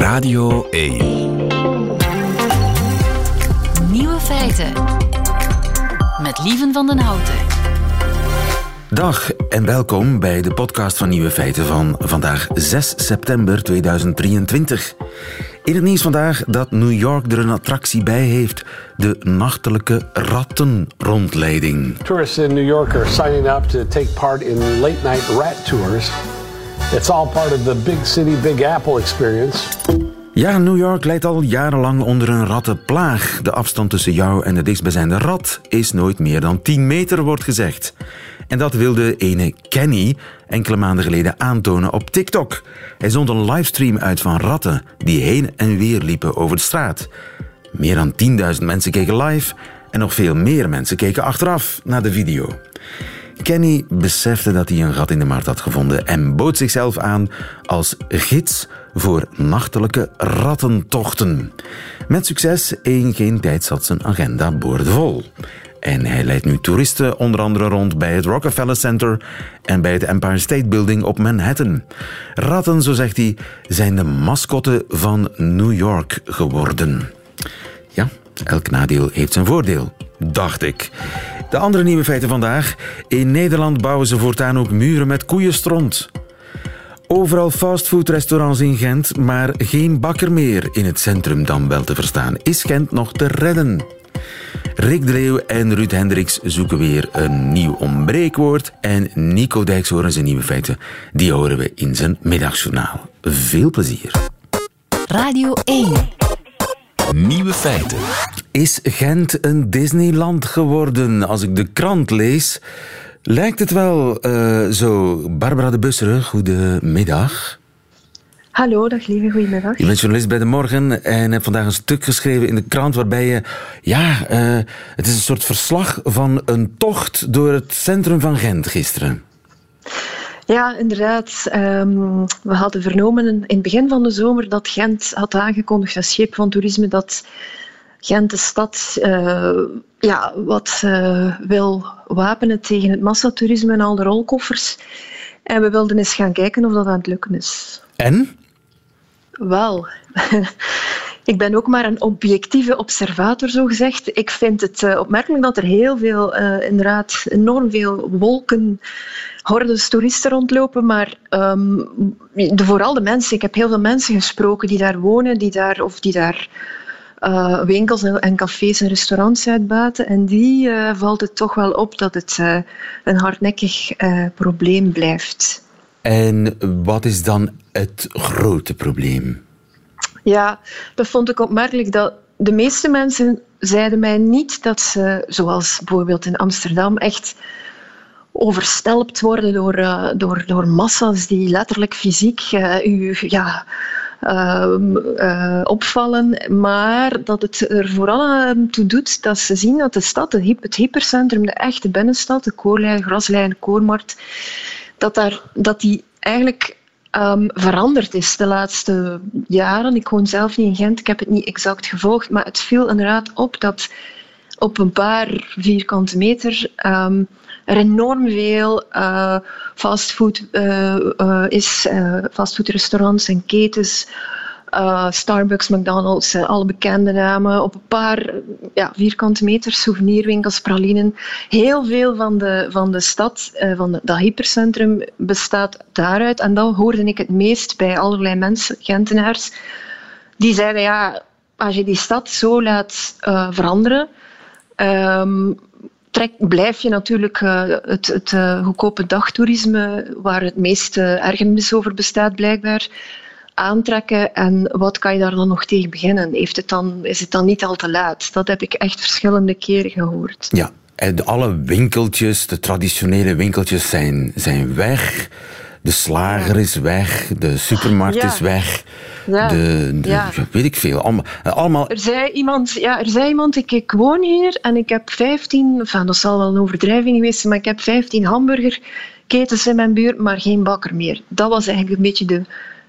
Radio 1. Nieuwe feiten. Met Lieven van den Houten. Dag en welkom bij de podcast van Nieuwe Feiten van vandaag 6 september 2023. In het nieuws vandaag dat New York er een attractie bij heeft: de nachtelijke rattenrondleiding. Tourists in New York are signing up to take part in late night rat tours. It's all part of the Big City Big Apple experience. Ja, New York leidt al jarenlang onder een rattenplaag. De afstand tussen jou en de dichtstbijzijnde rat is nooit meer dan 10 meter, wordt gezegd. En dat wilde ene Kenny enkele maanden geleden aantonen op TikTok. Hij zond een livestream uit van ratten die heen en weer liepen over de straat. Meer dan 10.000 mensen keken live en nog veel meer mensen keken achteraf naar de video. Kenny besefte dat hij een gat in de markt had gevonden en bood zichzelf aan als gids voor nachtelijke rattentochten. Met succes, in geen tijd zat zijn agenda boordevol. En hij leidt nu toeristen onder andere rond bij het Rockefeller Center en bij het Empire State Building op Manhattan. Ratten, zo zegt hij, zijn de mascotte van New York geworden. Ja, elk nadeel heeft zijn voordeel, dacht ik. De andere nieuwe feiten vandaag. In Nederland bouwen ze voortaan ook muren met koeienstront. Overal fastfoodrestaurants in Gent, maar geen bakker meer in het centrum dan wel te verstaan. Is Gent nog te redden? Rick de en Ruud Hendricks zoeken weer een nieuw ombreekwoord. En Nico Dijkshoorn zijn nieuwe feiten, die horen we in zijn middagjournaal. Veel plezier. Radio 1. Nieuwe feiten. Is Gent een Disneyland geworden? Als ik de krant lees, lijkt het wel eh, zo. Barbara de Busseren, goedemiddag. Hallo, dag lieve, goedemiddag. Je bent journalist bij De Morgen en hebt vandaag een stuk geschreven in de krant waarbij je... Ja, eh, het is een soort verslag van een tocht door het centrum van Gent gisteren. Ja, inderdaad. Ehm, we hadden vernomen in het begin van de zomer dat Gent had aangekondigd als schip van toerisme dat Gent de stad eh, ja, wat eh, wil wapenen tegen het massatoerisme en al de rolkoffers. En we wilden eens gaan kijken of dat aan het lukken is. En? Wel, ik ben ook maar een objectieve observator, zo gezegd. Ik vind het uh, opmerkelijk dat er heel veel, uh, inderdaad, enorm veel wolken, hordes toeristen rondlopen. Maar de, vooral de mensen, ik heb heel veel mensen gesproken die daar wonen, die daar, of die daar uh, winkels en cafés en restaurants uitbaten. En die valt het toch wel op dat het een hardnekkig probleem blijft. En wat is dan het grote probleem? Ja, dat vond ik opmerkelijk. Dat de meeste mensen zeiden mij niet dat ze, zoals bijvoorbeeld in Amsterdam, echt overstelpt worden door, uh, door, door massa's die letterlijk fysiek uh, u ja, uh, opvallen. Maar dat het er vooral toe doet dat ze zien dat de stad, het hypercentrum, de echte binnenstad, de koorlijn, graslijn, koormarkt, dat, daar, dat die eigenlijk um, veranderd is de laatste jaren. Ik woon zelf niet in Gent, ik heb het niet exact gevolgd, maar het viel inderdaad op dat op een paar vierkante meter um, er enorm veel uh, fastfood uh, is, fastfoodrestaurants en ketens uh, Starbucks, McDonald's, uh, alle bekende namen. Op een paar ja, vierkante meter, souvenirwinkels, pralinen. Heel veel van de, van de stad, uh, van dat hypercentrum, bestaat daaruit. En dat hoorde ik het meest bij allerlei mensen, Gentenaars. Die zeiden, ja, als je die stad zo laat veranderen... Trek, blijf je natuurlijk het, het goedkope dagtoerisme, waar het meeste ergernis over bestaat blijkbaar, aantrekken en wat kan je daar dan nog tegen beginnen? Heeft het dan, is het dan niet al te laat? Dat heb ik echt verschillende keren gehoord. Ja, en alle winkeltjes, de traditionele winkeltjes zijn, zijn weg. De slager is weg, de supermarkt Ja. is weg. Ja. De, de- Ja. ja, weet ik veel. Allemaal, allemaal Er zei iemand, ja, er zei iemand ik, ik woon hier en ik heb 15, enfin, dat zal wel een overdrijving geweest zijn, maar ik heb 15 hamburgerketens in mijn buurt, maar geen bakker meer. Dat was eigenlijk een beetje de,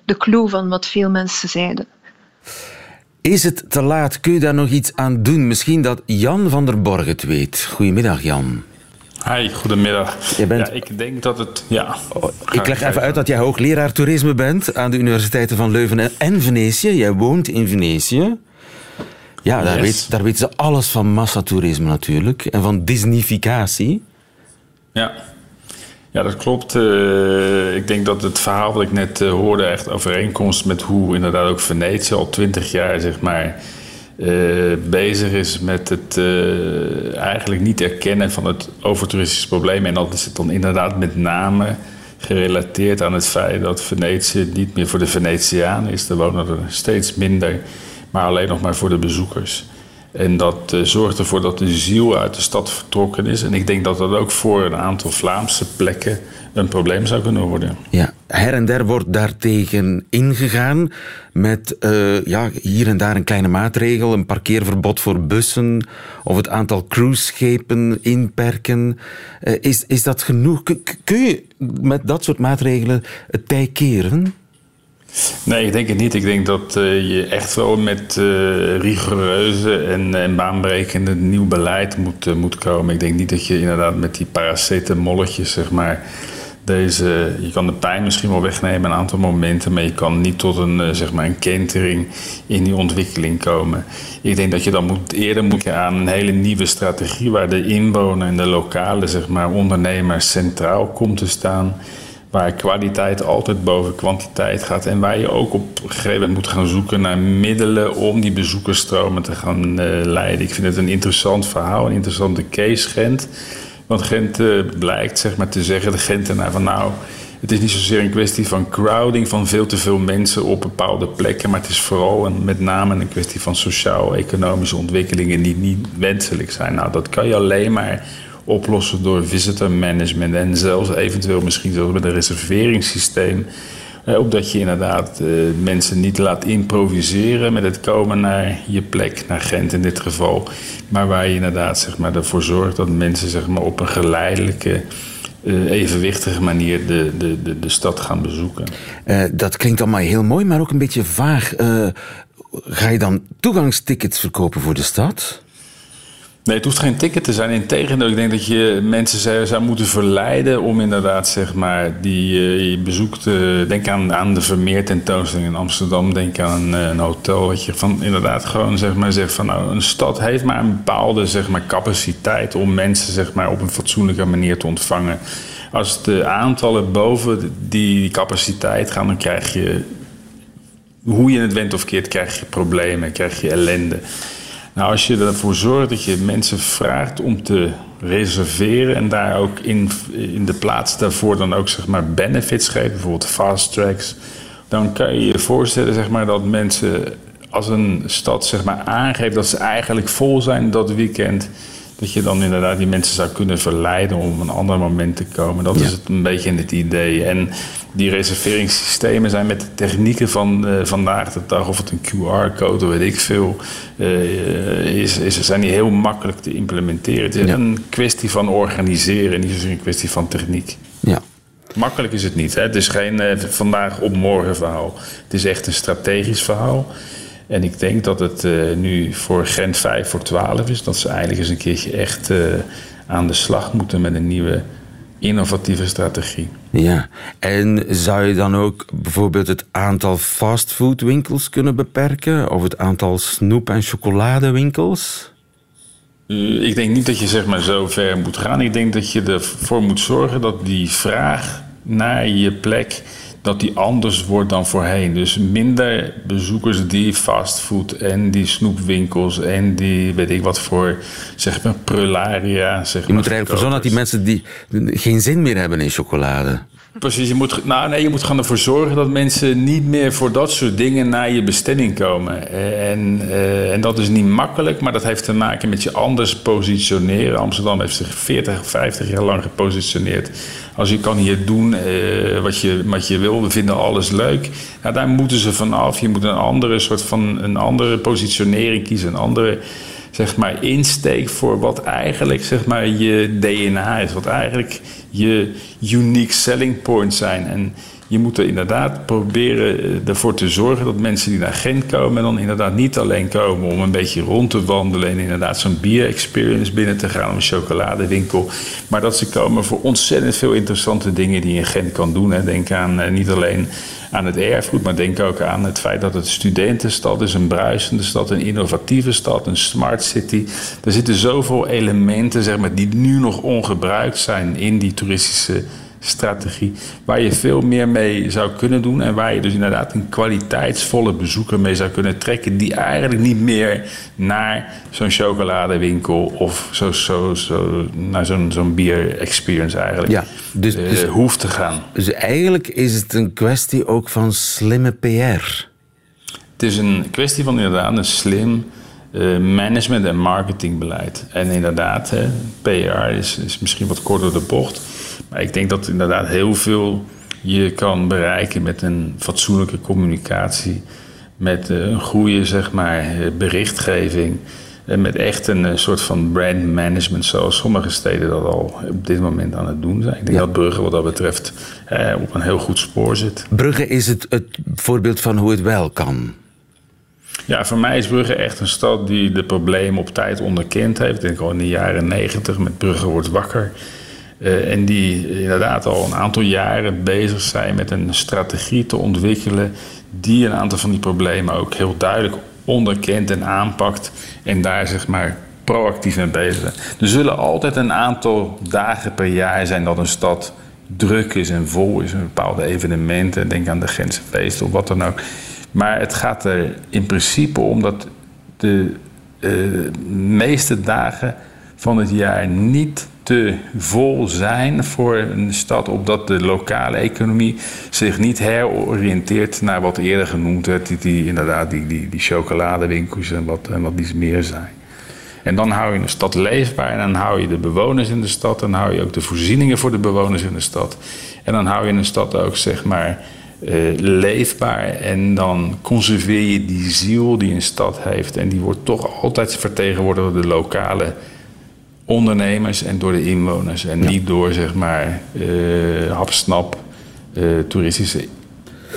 de clue van wat veel mensen zeiden. Is het te laat? Kun je daar nog iets aan doen? Misschien dat Jan van der Borg het weet. Goedemiddag, Jan. Hi, goedemiddag. Je bent- Ja, ik denk dat het... Ja. Oh, Ik leg even uit dat jij hoogleraar toerisme bent aan de universiteiten van Leuven en Venetië. Jij woont in Venetië. Ja, daar, Yes. weet, daar weten ze alles van massatoerisme natuurlijk. En van Disneyficatie. Ja. Ja, dat klopt. Eh, ik denk dat het verhaal wat ik net eh, hoorde echt overeenkomst met hoe inderdaad ook Venetië al twintig jaar zeg maar eh, bezig is met het eigenlijk niet erkennen van het overtoeristische probleem. En dat is het dan inderdaad met name gerelateerd aan het feit dat Venetië niet meer voor de Venetianen is. Er wonen er steeds minder, maar alleen nog maar voor de bezoekers. En dat eh, zorgt ervoor dat de ziel uit de stad vertrokken is. En ik denk dat dat ook voor een aantal Vlaamse plekken een probleem zou kunnen worden. Ja, her en der wordt daartegen ingegaan met eh, ja, hier en daar een kleine maatregel, een parkeerverbod voor bussen of het aantal cruiseschepen inperken. Eh, is, is dat genoeg? Kun- Kun je met dat soort maatregelen het tij keren? Nee, ik denk het niet. Ik denk dat eh, je echt wel met eh, rigoureuze en, en baanbrekende nieuw beleid moet, eh, moet komen. Ik denk niet dat je inderdaad met die paracetamolletjes, zeg maar, deze, je kan de pijn misschien wel wegnemen een aantal momenten, maar je kan niet tot een, zeg maar een kentering in die ontwikkeling komen. Ik denk dat je dan moet, eerder moet aan een hele nieuwe strategie waar de inwoner en de lokale zeg maar, ondernemer centraal komt te staan. Waar kwaliteit altijd boven kwantiteit gaat. En waar je ook op een gegeven moment moet gaan zoeken naar middelen om die bezoekersstromen te gaan eh, leiden. Ik vind het een interessant verhaal, een interessante case Gent. Want Gent eh, blijkt zeg maar, te zeggen, de Gentenaar, van nou, het is niet zozeer een kwestie van crowding van veel te veel mensen op bepaalde plekken. Maar het is vooral en met name een kwestie van sociaal-economische ontwikkelingen die niet wenselijk zijn. Nou, dat kan je alleen maar oplossen door visitor management en zelfs eventueel misschien zelfs met een reserveringssysteem. Eh, opdat je inderdaad eh, mensen niet laat improviseren met het komen naar je plek, naar Gent in dit geval. Maar waar je inderdaad zeg maar, ervoor zorgt dat mensen zeg maar, op een geleidelijke, eh, evenwichtige manier de, de, de, stad gaan bezoeken. Eh, dat klinkt allemaal heel mooi, maar ook een beetje vaag. Eh, ga je dan toegangstickets verkopen voor de stad? Nee, het hoeft geen ticket te zijn. Integendeel, ik denk dat je mensen zou, moeten verleiden om inderdaad, zeg maar, die eh, je bezoekt. eh, denk aan, aan de Vermeer tentoonstelling in Amsterdam. Denk aan eh, een hotel. Dat je van inderdaad gewoon, zeg maar, zegt van nou, een stad heeft maar een bepaalde, zeg maar, capaciteit om mensen, zeg maar, op een fatsoenlijke manier te ontvangen. Als de aantallen boven die capaciteit gaan, dan krijg je hoe je het went of keert, krijg je problemen, krijg je ellende. Nou, als je ervoor zorgt dat je mensen vraagt om te reserveren en daar ook in, in de plaats daarvoor dan ook zeg maar benefits geeft, bijvoorbeeld fast tracks, dan kan je je voorstellen zeg maar, dat mensen als een stad zeg maar, aangeeft dat ze eigenlijk vol zijn dat weekend, dat je dan inderdaad die mensen zou kunnen verleiden om op een ander moment te komen. Dat is het een beetje het idee. En die reserveringssystemen zijn met de technieken van eh, vandaag de dag, of het een QR-code, weet ik veel, eh, is, is, zijn die heel makkelijk te implementeren. Het is Ja. een kwestie van organiseren, niet zozeer een kwestie van techniek. Ja. Makkelijk is het niet. Hè? Het is geen eh, vandaag op morgen verhaal. Het is echt een strategisch verhaal. En ik denk dat het eh, nu voor Gent 5 voor 12 is. Dat ze eigenlijk eens een keertje echt eh, aan de slag moeten met een nieuwe innovatieve strategie. Ja, en zou je dan ook bijvoorbeeld het aantal fastfoodwinkels kunnen beperken? Of het aantal snoep- en chocoladewinkels? Uh, ik denk niet dat je zeg maar zo ver moet gaan. Ik denk dat je ervoor moet zorgen dat die vraag naar je plek dat die anders wordt dan voorheen. Dus minder bezoekers die fastfood en die snoepwinkels en die weet ik wat voor zeg maar prularia. Zeg Je moet er eigenlijk voor zorgen dat die mensen die geen zin meer hebben in chocolade. Precies, je moet, nou, nee, je moet gaan ervoor zorgen dat mensen niet meer voor dat soort dingen naar je bestemming komen. En, uh, en dat is niet makkelijk, maar dat heeft te maken met je anders positioneren. Amsterdam heeft zich 40, 50 jaar lang gepositioneerd. Als je kan hier doen uh, wat, je, wat je wil, we vinden alles leuk. Daar moeten ze vanaf. Je moet een andere soort van een andere positionering kiezen, een andere zeg maar, insteek voor wat eigenlijk zeg maar, je DNA is. Wat eigenlijk je unique selling points zijn. En Je moet er inderdaad proberen eh, ervoor te zorgen dat mensen die naar Gent komen... dan inderdaad niet alleen komen om een beetje rond te wandelen... en inderdaad zo'n bier-experience binnen te gaan, een chocoladewinkel... maar dat ze komen voor ontzettend veel interessante dingen die je in Gent kan doen. Denk aan eh, niet alleen aan het erfgoed, maar denk ook aan het feit dat het studentenstad is, een bruisende stad, een innovatieve stad, een smart city. Er zitten zoveel elementen zeg maar, die nu nog ongebruikt zijn in die toeristische strategie. Waar je veel meer mee zou kunnen doen. En waar je dus inderdaad een kwaliteitsvolle bezoeker mee zou kunnen trekken. Die eigenlijk niet meer naar zo'n chocoladewinkel of zo, zo, zo, naar zo'n zo'n bier experience eigenlijk Ja, dus- eh, dus- hoeft te gaan. Dus eigenlijk is het een kwestie ook van slimme PR. Het is een kwestie van inderdaad een slim eh, management- en marketingbeleid. En inderdaad, hè, PR is, is misschien wat korter de bocht. Maar ik denk dat inderdaad heel veel je kan bereiken met een fatsoenlijke communicatie. Met eh, een goede zeg maar, eh, berichtgeving. En met echt een eh, soort van brand management, zoals sommige steden dat al op dit moment aan het doen zijn. Ik denk Ja. dat Brugge wat dat betreft eh, op een heel goed spoor zit. Brugge is het, het voorbeeld van hoe het wel kan. Ja, voor mij is Brugge echt een stad die de problemen op tijd onderkend heeft. Ik denk al in de jaren negentig met Brugge wordt wakker. Eh, en die inderdaad al een aantal jaren bezig zijn met een strategie te ontwikkelen. die een aantal van die problemen ook heel duidelijk onderkent en aanpakt. En daar zeg maar proactief mee bezig zijn. Er zullen altijd een aantal dagen per jaar zijn dat een stad druk is en vol is. met Bepaalde evenementen, denk aan de Gentse feesten of wat dan ook. Maar het gaat er in principe om dat de eh, meeste dagen van het jaar niet vol zijn voor een stad, opdat de lokale economie zich niet heroriënteert naar wat eerder genoemd werd, die, inderdaad die, die, die chocoladewinkels en wat, en wat die meer zijn. En dan hou je een stad leefbaar en dan hou je de bewoners in de stad, dan hou je ook de voorzieningen voor de bewoners in de stad. En dan hou je een stad ook zeg maar eh, leefbaar en dan conserveer je die ziel die een stad heeft en die wordt toch altijd vertegenwoordigd door de lokale ondernemers en door de inwoners en niet door zeg maar eh hapsnap eh, toeristische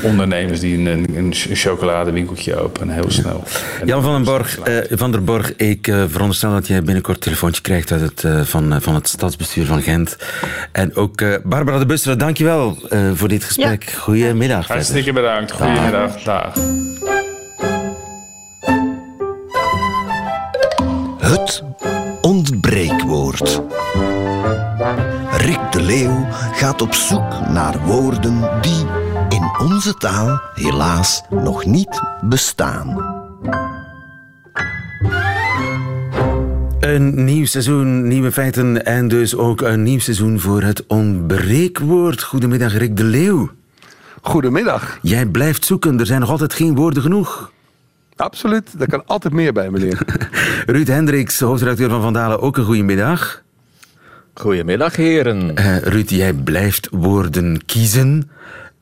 ondernemers die een, een chocoladewinkeltje openen heel snel. En Jan van den Borg, eh, van der Borg ik veronderstel dat jij binnenkort een telefoontje krijgt uit het, eh, van, van het stadsbestuur van Gent. En ook eh, Barbara de Busseren, dankjewel uh, voor dit gesprek. Goedemiddag. verder. Hartstikke bedankt. Goedemiddag. Dag. Het ontbreekwoord. Rick de Leeuw gaat op zoek naar woorden die in onze taal helaas nog niet bestaan. Een nieuw seizoen, nieuwe feiten en dus ook een nieuw seizoen voor het ontbreekwoord. Goedemiddag, Rick de Leeuw. Goedemiddag. Jij blijft zoeken, er zijn nog altijd geen woorden genoeg. Absoluut, er kan altijd meer bij, meneer. Ruud Hendricks, hoofdredacteur van Vandalen, ook een goedemiddag. Goedemiddag, heren. Uh, Ruud, jij blijft woorden kiezen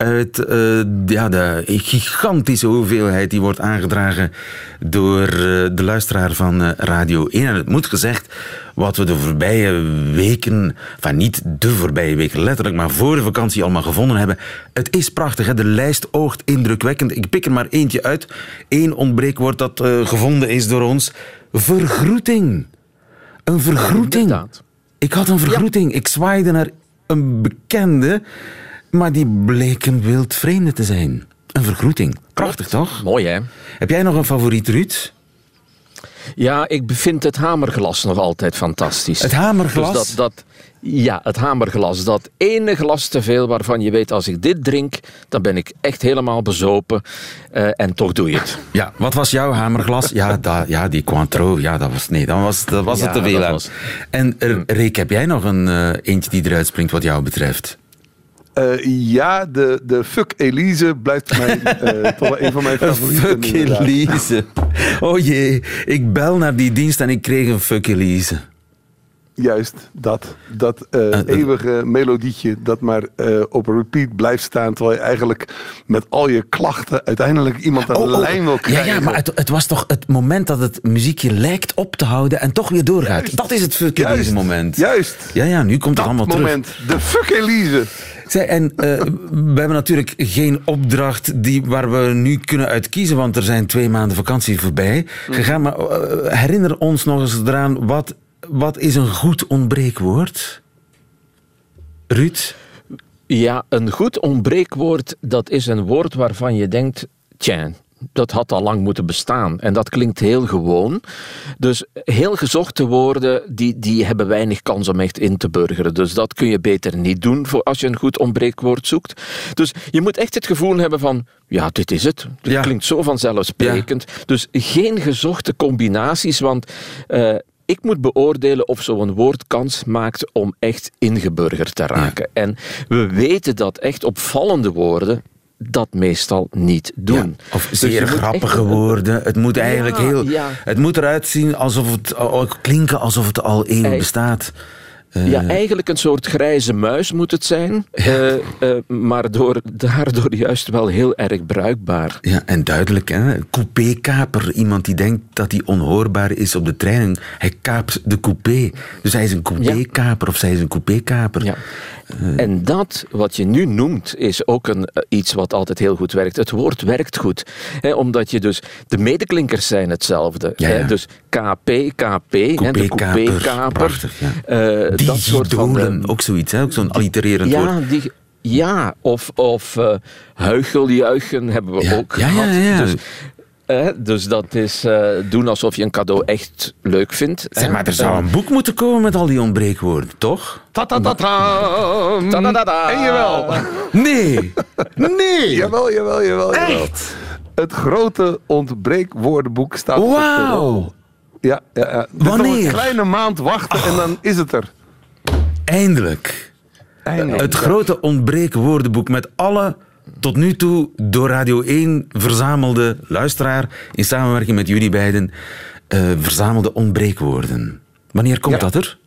uit uh, ja, de gigantische hoeveelheid die wordt aangedragen door uh, de luisteraar van uh, Radio 1. En het moet gezegd, wat we de voorbije weken, van niet de voorbije weken letterlijk, maar voor de vakantie allemaal gevonden hebben. Het is prachtig, hè? de lijst oogt indrukwekkend. Ik pik er maar eentje uit. Eén ontbreekwoord dat gevonden is door ons. Vergroeting. Een vergroeting. Ja, ik had een vergroeting. Ja. Ik zwaaide naar een bekende, maar die bleek een wildvreemde te zijn. Een vergroeting. Prachtig, toch? Mooi, hè? Heb jij nog een favoriet, Ruud? Ja, ik vind het hamerglas nog altijd fantastisch. Het hamerglas? Dus dat, dat, ja, het hamerglas. Dat ene glas te veel waarvan je weet, als ik dit drink, dan ben ik echt helemaal bezopen. Uh, en toch doe je het. Ja, wat was jouw hamerglas? Ja, da, ja die Cointreau. Ja, dat was, nee, dan was, dat was ja, het te veel. Was... En uh, Rick, heb jij nog een uh, eentje die eruit springt wat jou betreft? Uh, ja, de, de Fuck Elise blijft mij uh, toch wel een van mijn favorieten. Fuck Elise. Oh jee, ik bel naar die dienst en ik kreeg een Fuck Elise. Juist, dat. Dat uh, eeuwige melodietje dat maar op repeat blijft staan... terwijl je eigenlijk met al je klachten uiteindelijk iemand aan oh, de oh, lijn wil krijgen. Ja, ja maar het, het, was toch het moment dat het muziekje lijkt op te houden... en toch weer doorgaat. Juist. Dat is het Fuck Elise moment. Juist. Ja, ja, nu komt dat het allemaal moment, terug. De Fuck Elise. Zij, en eh, we hebben natuurlijk geen opdracht die, waar we nu kunnen uitkiezen, want er zijn twee maanden vakantie voorbij gegaan. Maar eh, herinner ons nog eens eraan, wat, wat is een goed ontbreekwoord? Ruud? Ja, een goed ontbreekwoord, dat is een woord waarvan je denkt, tja, dat had al lang moeten bestaan. En dat klinkt heel gewoon. Dus heel gezochte woorden, die, die hebben weinig kans om echt in te burgeren. Dus dat kun je beter niet doen voor als je een goed ontbreekwoord zoekt. Dus je moet echt het gevoel hebben van, ja, dit is het. Ja. klinkt zo vanzelfsprekend. Dus geen gezochte combinaties, want... eh, ik moet beoordelen of zo'n woord kans maakt om echt ingeburgerd te raken. En we weten dat echt opvallende woorden dat meestal niet doen. Of Dus zeer grappige woorden. Het moet eigenlijk Ja, heel. ja. Het moet eruit zien alsof het. al- klinken alsof het al eeuwen bestaat. Eh, Ja, eigenlijk een soort grijze muis moet het zijn, eh, eh, maar door, daardoor juist wel heel erg bruikbaar. Ja, en duidelijk, hè? Coupé-kaper. Iemand die denkt dat hij onhoorbaar is op de trein. Hij kaapt de coupé. Dus hij is een coupé-kaper of zij is een coupé-kaper. Ja. En dat wat je nu noemt, is ook een, eh, iets wat altijd heel goed werkt. Het woord werkt goed. Hè, omdat je dus, de medeklinkers zijn hetzelfde. Ja, Hè, dus KP, KP, hè, de Coupé-kaper. coupé-kaper. Prachtig, ja. eh, dat soort van... Digidolen, eh, ook zoiets, hè? Ook zo'n allitererend woord. Ja, die, ja, of, of eh, huicheljuichen hebben we Ja, ook ja, gehad. ja. Dus, eh, dus dat is eh, doen alsof je een cadeau echt leuk vindt. Zeg maar, er zou een boek moeten komen met al die ontbreekwoorden, toch? Ta-ta-ta-ta. Ta-da-da-da. En jawel. Nee! Nee! Jawel, jawel, jawel. jawel. Echt? Het grote ontbreekwoordenboek staat Wauw! Ja, ja, ja. Dus Wanneer? een kleine maand wachten en dan is het er. Eindelijk. Eindelijk. Het grote ontbreekwoordenboek met alle tot nu toe door Radio 1 verzamelde luisteraar in samenwerking met jullie beiden eh, verzamelde ontbreekwoorden. Wanneer komt Ja. dat er?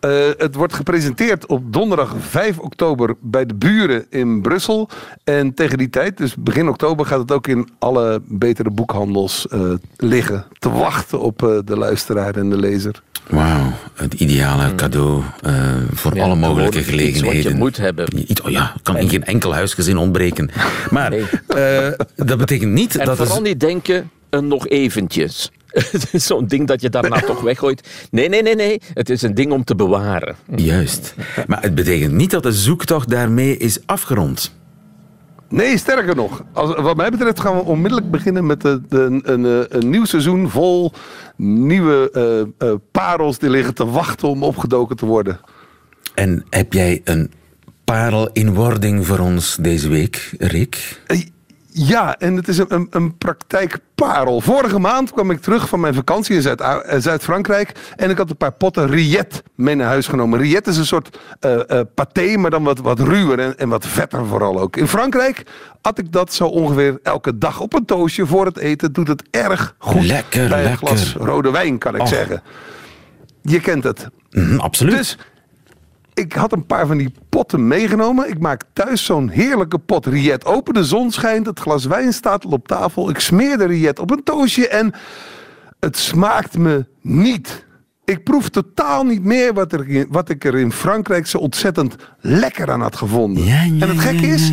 Eh, het wordt gepresenteerd op donderdag 5 oktober bij de buren in Brussel. En tegen die tijd, dus begin oktober, gaat het ook in alle betere boekhandels eh, liggen. Te wachten op eh, de luisteraar en de lezer. Wauw, het ideale cadeau eh, voor Ja, alle mogelijke iets gelegenheden. wat je moet hebben. Iets- oh ja, kan in geen enkel huisgezin ontbreken. Maar Nee. eh, dat betekent niet En dat vooral het... niet denken, een nog eventjes. Zo'n ding dat je daarna toch weggooit. Nee, nee, nee, nee. Het is een ding om te bewaren. Juist. Maar het betekent niet dat de zoektocht daarmee is afgerond. Nee, sterker nog. Als, wat mij betreft gaan we onmiddellijk beginnen met de, de, een, een, eh, een nieuw seizoen vol nieuwe eh, eh, parels die liggen te wachten om opgedoken te worden. En heb jij een parel in wording voor ons deze week, Rick? Ja, en het is een, een, een praktijkparel. Vorige maand kwam ik terug van mijn vakantie in Zuid- eh, Zuid-Frankrijk. en ik had een paar potten riet mee naar huis genomen. Riet is een soort eh paté, maar dan wat, wat ruwer en, en wat vetter vooral ook. In Frankrijk at ik dat zo ongeveer elke dag op een toastje voor het eten. Doet het erg goed Lekker, bij een lekker. glas rode wijn, kan ik zeggen. Je kent het. Mhm, absoluut. Dus ik had een paar van die potten meegenomen. Ik maak thuis zo'n heerlijke pot riet open. De zon schijnt, het glas wijn staat al op tafel. Ik smeer de riet op een toastje en het smaakt me niet. Ik proef totaal niet meer wat, er, wat ik er in Frankrijk zo ontzettend lekker aan had gevonden. ja, ja, en het gekke ja, is,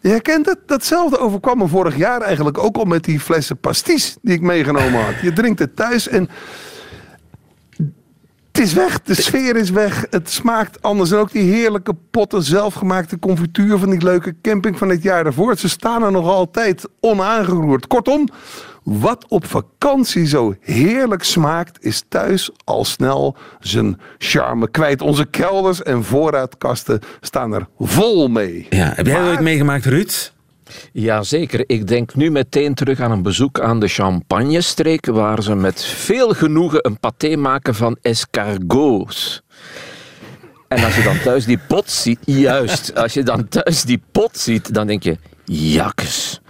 je herkent het, datzelfde overkwam me vorig jaar eigenlijk ook al met die flessen pastis die ik meegenomen had. Je drinkt het thuis en het is weg, de sfeer is weg, het smaakt anders. En ook die heerlijke potten zelfgemaakte confituur van die leuke camping van het jaar daarvoor. Ze staan er nog altijd onaangeroerd. Kortom, wat op vakantie zo heerlijk smaakt, is thuis al snel zijn charme kwijt. Onze kelders en voorraadkasten staan er vol mee. Ja, heb jij Maar- ooit meegemaakt, Ruud? Jazeker. Ik denk nu meteen terug aan een bezoek aan de Champagne-streek, waar ze met veel genoegen een paté maken van escargots. En als je dan thuis die pot ziet, juist, als je dan thuis die pot ziet, dan denk je, jakkes.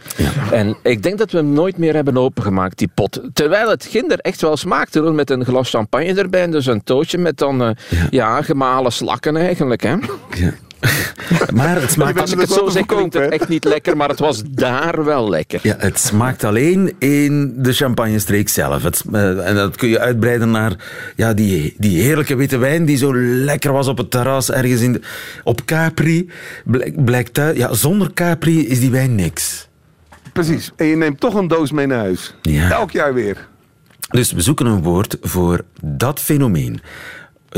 En ik denk dat we hem nooit meer hebben opengemaakt, die pot. Terwijl het ginder echt wel smaakte, hoor, met een glas champagne erbij en dus een tootje met dan, eh, ja. gemalen slakken eigenlijk. Hè? Ja. Maar het smaakt... Als ik het zo zeg, klinkt het echt niet lekker, maar het was daar wel lekker. Ja, het smaakt alleen in de champagnestreek zelf. Het, eh, en dat kun je uitbreiden naar ja, die, die heerlijke witte wijn die zo lekker was op het terras ergens in de, op Capri. Blijk- Blijkt uit, ja, zonder Capri is die wijn niks. Precies. En je neemt toch een doos mee naar huis. Ja. Elk jaar weer. Dus we zoeken een woord voor dat fenomeen.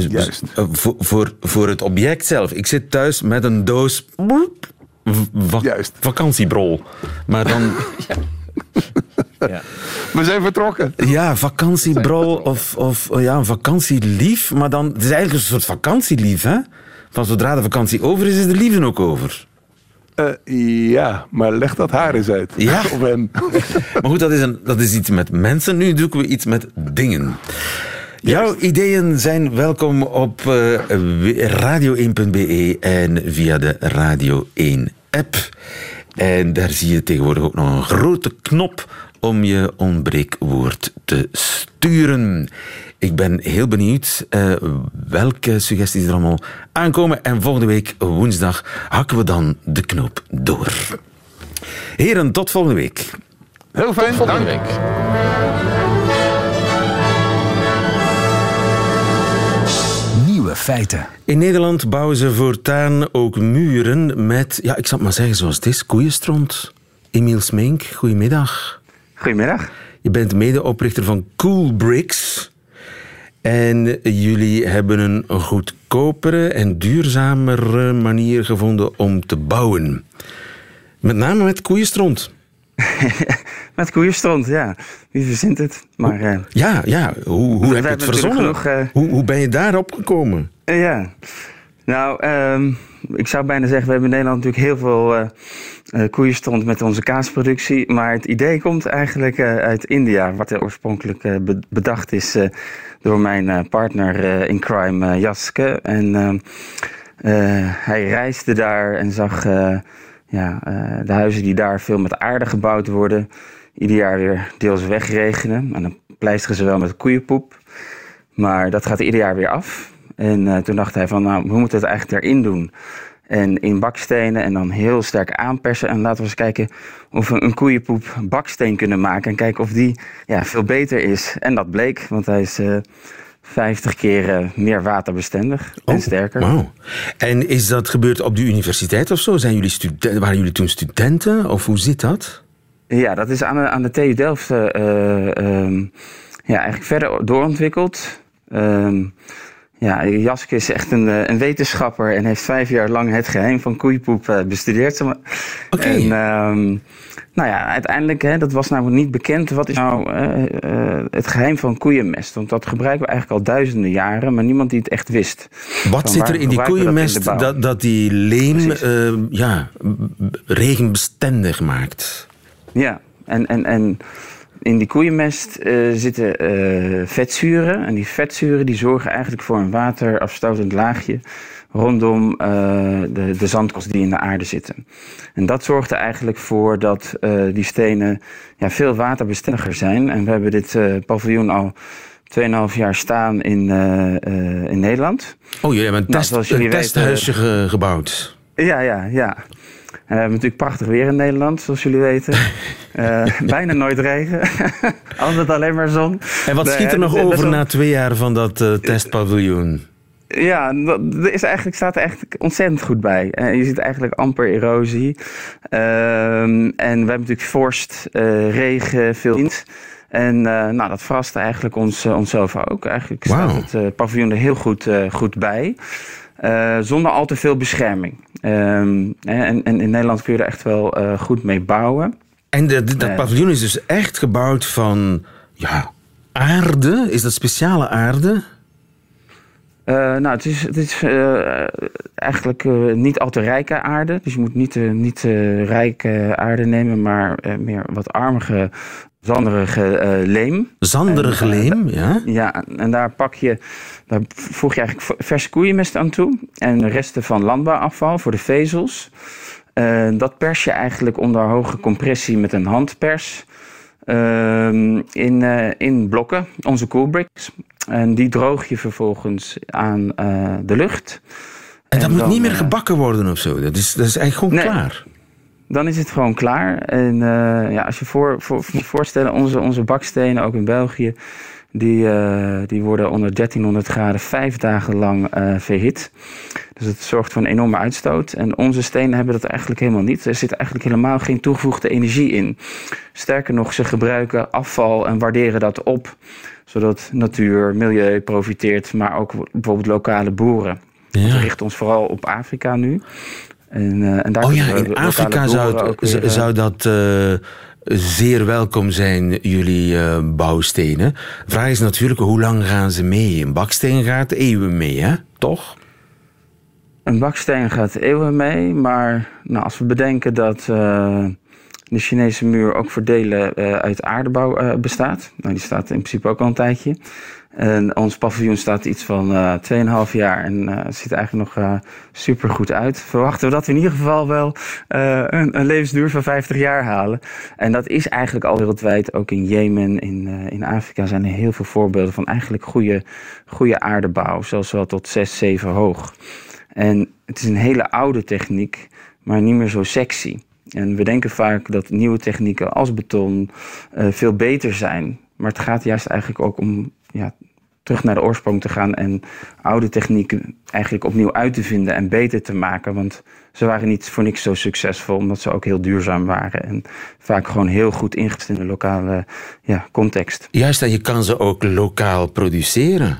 Dus- Juist. eh, Voor, voor, voor het object zelf. Ik zit thuis met een doos va- Juist. vakantiebrol. Maar dan, We zijn vertrokken. ja, vakantiebrol of, of oh ja, een vakantielief. Maar dan, het is eigenlijk een soort vakantielief, hè? Van zodra de vakantie over is, is de liefde ook over. Eh, ja, maar leg dat haar eens uit. Ja. Of hem. Maar goed, dat is, een, dat is iets met mensen. Nu zoeken we iets met dingen. Jouw ideeën zijn welkom op eh, radio1.be en via de Radio 1 app. En daar zie je tegenwoordig ook nog een grote knop om je ontbreekwoord te sturen. Ik ben heel benieuwd eh, welke suggesties er allemaal aankomen. En volgende week woensdag hakken we dan de knoop door. Heren, tot volgende week. Heel fijn. Volgende dank. week. Nieuwe feiten. In Nederland bouwen ze voortaan ook muren met, ja, ik zal het maar zeggen zoals het is, koeienstront. Emiel Smink, goedemiddag. Goedemiddag. Je bent medeoprichter van Cool Bricks. En jullie hebben een goedkopere en duurzamere manier gevonden om te bouwen. Met name met koeienstront. Met koeienstront, ja. Wie verzint het? Maar eh, Ja, ja. Hoe, hoe heb je het verzonnen? genoeg, eh, hoe, hoe ben je daarop gekomen? eh, ja. Nou, ehm, ik zou bijna zeggen, we hebben in Nederland natuurlijk heel veel eh, koeienstront met onze kaasproductie. Maar het idee komt eigenlijk uit India, wat er oorspronkelijk be- bedacht is door mijn partner in crime, Jaske. En ehm, eh, hij reisde daar en zag ja, eh, de huizen die daar veel met aarde gebouwd worden, ieder jaar weer deels wegregenen. En dan pleisteren ze wel met koeienpoep. Maar dat gaat ieder jaar weer af. En eh, toen dacht hij van, nou, we moeten het eigenlijk erin doen. En in bakstenen en dan heel sterk aanpersen. En laten we eens kijken of we een koeienpoep baksteen kunnen maken. En kijken of die ja, veel beter is. En dat bleek, want hij is eh 50 keer eh, meer waterbestendig en sterker. Oh, Wauw. En is dat gebeurd op de universiteit of zo? Zijn jullie studen- waren jullie toen studenten? Of hoe zit dat? Ja, dat is aan de, aan de TU Delft eh, eh, ehm, ja, eigenlijk verder doorontwikkeld. Ehm, ja, Jaske is echt een, eh, een wetenschapper en heeft vijf jaar lang het geheim van koeienpoep eh, bestudeerd. Oké. En ehm, nou ja, uiteindelijk, hè, dat was namelijk niet bekend. Wat is nou eh, het geheim van koeienmest? Want dat gebruiken we eigenlijk al duizenden jaren, maar niemand die het echt wist. Wat zit er in die dat koeienmest dat, dat die leem ja, regenbestendig maakt? Ja, en, en, en in die koeienmest eh, zitten eh, vetzuren. En die vetzuren die zorgen eigenlijk voor een waterafstotend laagje rondom eh, de, de zandkorrels die in de aarde zitten. En dat zorgt er eigenlijk voor dat die stenen ja, veel waterbestendiger zijn. En we hebben dit paviljoen al 2,5 jaar staan in, in Nederland. Oh, jullie hebben een, Nou, test, zoals jullie een weten- testhuisje ge- gebouwd. Ja, ja, ja. We hebben natuurlijk prachtig weer in Nederland, zoals jullie weten. Eh, bijna nooit regen. Altijd alleen maar zon. En wat schiet er nog over na twee jaar van dat eh, testpaviljoen? Ja, dat is eigenlijk, staat er echt ontzettend goed bij. Eh, je ziet eigenlijk amper erosie. Ehm, en we hebben natuurlijk vorst, eh, regen, veel wind. En eh, nou, dat verrast eigenlijk ons, eh, onszelf ook. Eigenlijk staat het eh, paviljoen er heel goed, eh, goed bij. Eh, zonder al te veel bescherming. Ehm, en, en in Nederland kun je er echt wel eh, goed mee bouwen. En de, de- dat Nee. paviljoen is dus echt gebouwd van ja, aarde? Is dat speciale aarde? Eh, nou, het is, het is eh, eigenlijk eh, niet al te rijke aarde. Dus je moet niet, eh, niet eh, rijke aarde nemen, maar eh, meer wat armige, zanderige eh, leem. Zanderige En, eh, leem, ja? Ja, en daar pak je, daar voeg je eigenlijk verse koeienmest aan toe. En de resten van landbouwafval voor de vezels. Eh, dat pers je eigenlijk onder hoge compressie met een handpers. ehm, in, eh, in blokken, onze coolbricks. En die droog je vervolgens aan eh, de lucht. En dat moet dan, niet meer gebakken worden of zo. Dat is, dat is eigenlijk gewoon Nee. klaar. Dan is het gewoon klaar. En ja, als je voor, voor, moet voorstellen, onze, onze bakstenen, ook in België, die, eh, die worden onder 1300 graden vijf dagen lang eh, verhit. Dus het zorgt voor een enorme uitstoot. En onze stenen hebben dat eigenlijk helemaal niet. Er zit eigenlijk helemaal geen toegevoegde energie in. Sterker nog, ze gebruiken afval en waarderen dat op. Zodat natuur, milieu profiteert, maar ook bijvoorbeeld lokale boeren. Want We richten ons vooral op Afrika nu. En, eh, en daar Oh ja, in Afrika zou, weer, zou dat zeer welkom zijn, jullie eh, bouwstenen. Vraag is natuurlijk, hoe lang gaan ze mee? Een baksteen gaat eeuwen mee, hè? Toch? Een baksteen gaat eeuwen mee, maar nou, als we bedenken dat eh, de Chinese muur ook voor delen eh, uit aardebouw bestaat, nou, die staat in principe ook al een tijdje. En ons paviljoen staat iets van eh 2,5 jaar en het ziet eigenlijk nog eh super goed uit. Verwachten we dat we in ieder geval wel een, een levensduur van 50 jaar halen. En dat is eigenlijk al wereldwijd, ook in Jemen, in, in Afrika zijn er heel veel voorbeelden van eigenlijk goede, goede aardebouw, zelfs wel tot 6, 7 hoog. En het is een hele oude techniek, maar niet meer zo sexy. En we denken vaak dat nieuwe technieken als beton veel beter zijn. Maar het gaat juist eigenlijk ook om ja, terug naar de oorsprong te gaan en oude technieken eigenlijk opnieuw uit te vinden en beter te maken. Want ze waren niet voor niks zo succesvol, omdat ze ook heel duurzaam waren. En vaak gewoon heel goed ingepast in de lokale ja, context. Juist, en je kan ze ook lokaal produceren.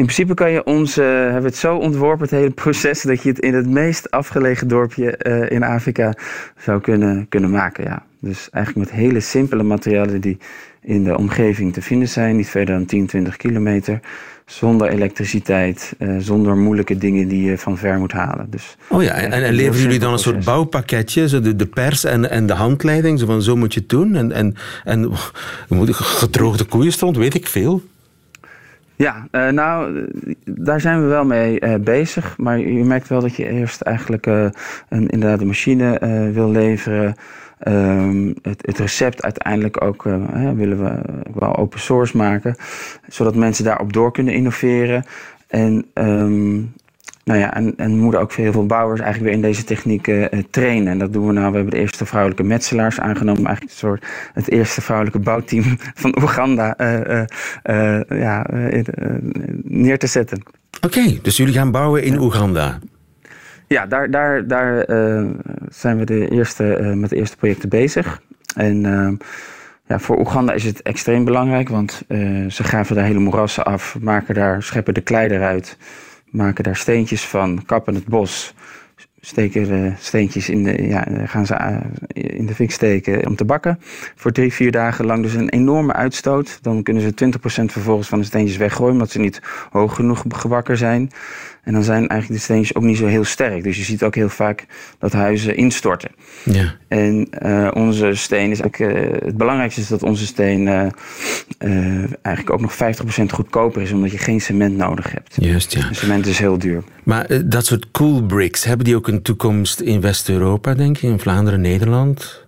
In principe kan je ons, eh, hebben we het zo ontworpen, het hele proces, dat je het in het meest afgelegen dorpje eh, in Afrika zou kunnen, kunnen maken. Ja. Dus eigenlijk met hele simpele materialen die in de omgeving te vinden zijn, niet verder dan 10, 20 kilometer. Zonder elektriciteit, eh, zonder moeilijke dingen die je van ver moet halen. Dus Oh ja, en, en, heel leveren jullie dan een soort bouwpakketje, zo de, de pers en, en de handleiding, zo van zo moet je het doen? En, en, en gedroogde koeien stond, weet ik veel. Ja, eh, nou, eh, daar zijn we wel mee eh, bezig. Maar je merkt wel dat je eerst eigenlijk eh, een, inderdaad een machine eh, wil leveren. Ehm, het, het recept uiteindelijk ook eh, hè, willen we wel open source maken. Zodat mensen daarop door kunnen innoveren. En, ehm, nou ja, en, en we moeten ook heel veel bouwers eigenlijk weer in deze technieken eh, trainen. En dat doen we nou. We hebben de eerste vrouwelijke metselaars aangenomen. Eigenlijk een soort het eerste vrouwelijke bouwteam van Oeganda eh, ja, neer te zetten. Oké, dus jullie gaan bouwen in Oeganda. Ja, daar, daar, daar eh, zijn we de eerste, eh, met de eerste projecten bezig. En eh, ja, voor Oeganda is het extreem belangrijk, want eh, ze graven daar hele moerassen af, maken daar, scheppen de klei eruit, maken daar steentjes van, kappen het bos, steken de steentjes in de, ja, gaan ze eh, in de fik steken om te bakken. Voor drie, vier dagen lang dus een enorme uitstoot. Dan kunnen ze 20% vervolgens van de steentjes weggooien, omdat ze niet hoog genoeg gebakken zijn. En dan zijn eigenlijk de steentjes ook niet zo heel sterk. Dus je ziet ook heel vaak dat huizen instorten. Ja. En eh, onze steen is eigenlijk, eh, het belangrijkste is dat onze steen eh, eh, eigenlijk ook nog 50% goedkoper is, omdat je geen cement nodig hebt. Juist, ja. En cement is heel duur. Maar eh, dat soort cool bricks, hebben die ook een toekomst in West-Europa, denk je? In Vlaanderen, Nederland?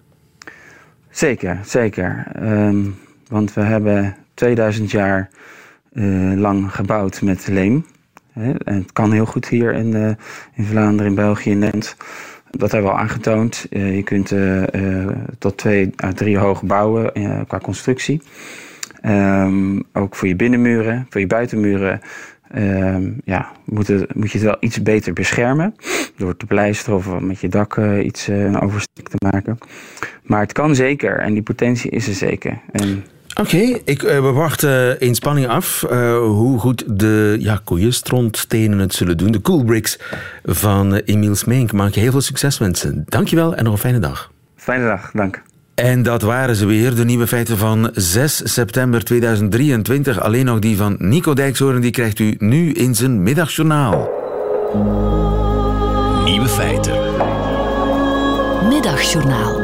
Zeker, zeker. Ehm, want we hebben 2000 jaar eh, lang gebouwd met leem. En het kan heel goed hier in, eh, in Vlaanderen, in België, in Nederland. Dat hebben we al aangetoond. Je kunt tot twee à drie hoog bouwen qua constructie. Ehm, ook voor je binnenmuren, voor je buitenmuren. Ehm, ja, moet, het, moet je het wel iets beter beschermen. Door te pleisteren of met je dak eh, iets eh, een oversteek te maken. Maar het kan zeker en die potentie is er zeker. En Oké, ik eh, we wachten in spanning af hoe goed de ja, koeienstrontstenen het zullen doen. De cool bricks van eh, Emiel Smeenk. Maak je heel veel succes wensen. Dankjewel en nog een fijne dag. fijne dag, dank. En dat waren ze weer, de nieuwe feiten van 6 september 2023. Alleen nog die van Nico Dijkshoorn, die krijgt u nu in zijn middagjournaal. Nieuwe feiten. Middagjournaal.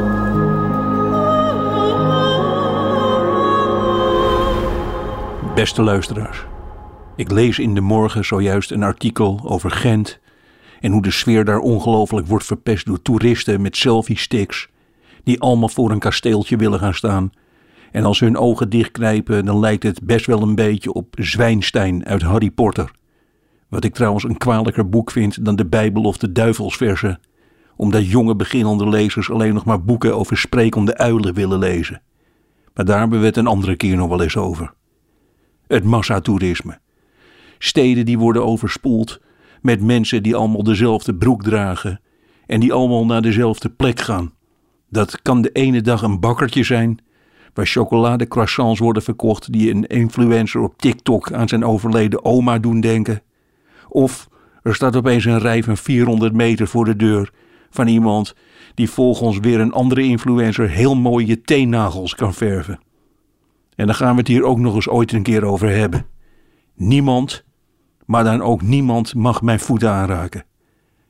Beste luisteraars, ik lees in de morgen zojuist een artikel over Gent en hoe de sfeer daar ongelooflijk wordt verpest door toeristen met selfie-sticks die allemaal voor een kasteeltje willen gaan staan. En als hun ogen dichtknijpen, dan lijkt het best wel een beetje op Zwijnstein uit Harry Potter. Wat ik trouwens een kwalijker boek vind dan de Bijbel of de Duivelsversen, omdat jonge beginnende lezers alleen nog maar boeken over sprekende uilen willen lezen. Maar daar hebben we het een andere keer nog wel eens over. Het massatoerisme. Steden die worden overspoeld met mensen die allemaal dezelfde broek dragen en die allemaal naar dezelfde plek gaan. Dat kan de ene dag een bakkertje zijn, waar chocoladecroissants worden verkocht die een influencer op TikTok aan zijn overleden oma doen denken. Of er staat opeens een rij van 400 meter voor de deur van iemand die volgens weer een andere influencer heel mooie teennagels kan verven. En dan gaan we het hier ook nog eens ooit een keer over hebben. Niemand, maar dan ook niemand mag mijn voeten aanraken.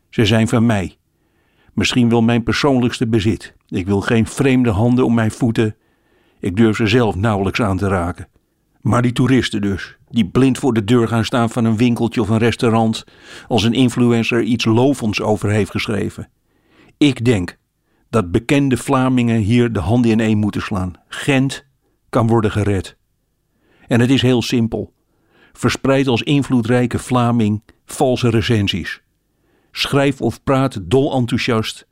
Ze zijn van mij. Misschien wel mijn persoonlijkste bezit. Ik wil geen vreemde handen om mijn voeten. Ik durf ze zelf nauwelijks aan te raken. Maar die toeristen dus, die blind voor de deur gaan staan van een winkeltje of een restaurant, als een influencer iets lovends over heeft geschreven. Ik denk dat bekende Vlamingen hier de handen in één moeten slaan. Gent kan worden gered. En het is heel simpel. Verspreid als invloedrijke Vlaming valse recensies. Schrijf of praat dol enthousiast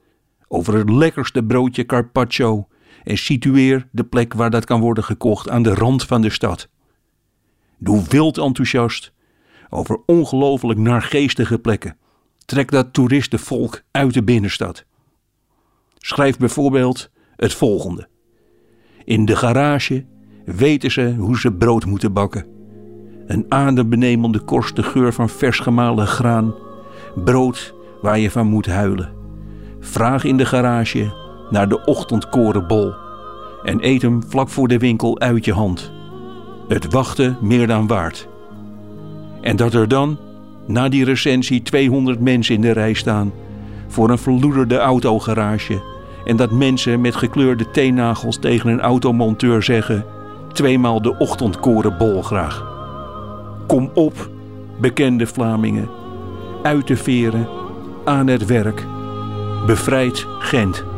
over het lekkerste broodje carpaccio en situeer de plek waar dat kan worden gekocht aan de rand van de stad. Doe wild enthousiast over ongelooflijk naargeestige plekken. Trek dat toeristenvolk uit de binnenstad. Schrijf bijvoorbeeld het volgende. In de garage weten ze hoe ze brood moeten bakken. Een adembenemende korst geur van vers gemalen graan. Brood waar je van moet huilen. Vraag in de garage naar de ochtendkorenbol. En eet hem vlak voor de winkel uit je hand. Het wachten meer dan waard. En dat er dan, na die recensie, 200 mensen in de rij staan voor een verloederde autogarage. En dat mensen met gekleurde teennagels tegen een automonteur zeggen: tweemaal de ochtendkorenbol graag. Kom op, bekende Vlamingen, uit de veren, aan het werk. Bevrijd Gent.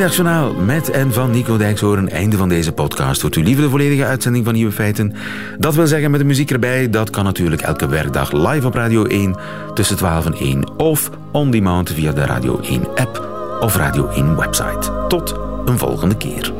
Middagjournaal met en van Nico Dijkshoorn. Einde van deze podcast. Wordt u liever de volledige uitzending van Nieuwe Feiten? Dat wil zeggen met de muziek erbij. Dat kan natuurlijk elke werkdag live op Radio 1 tussen 12 en 1. Of on demand via de Radio 1 app of Radio 1 website. Tot een volgende keer.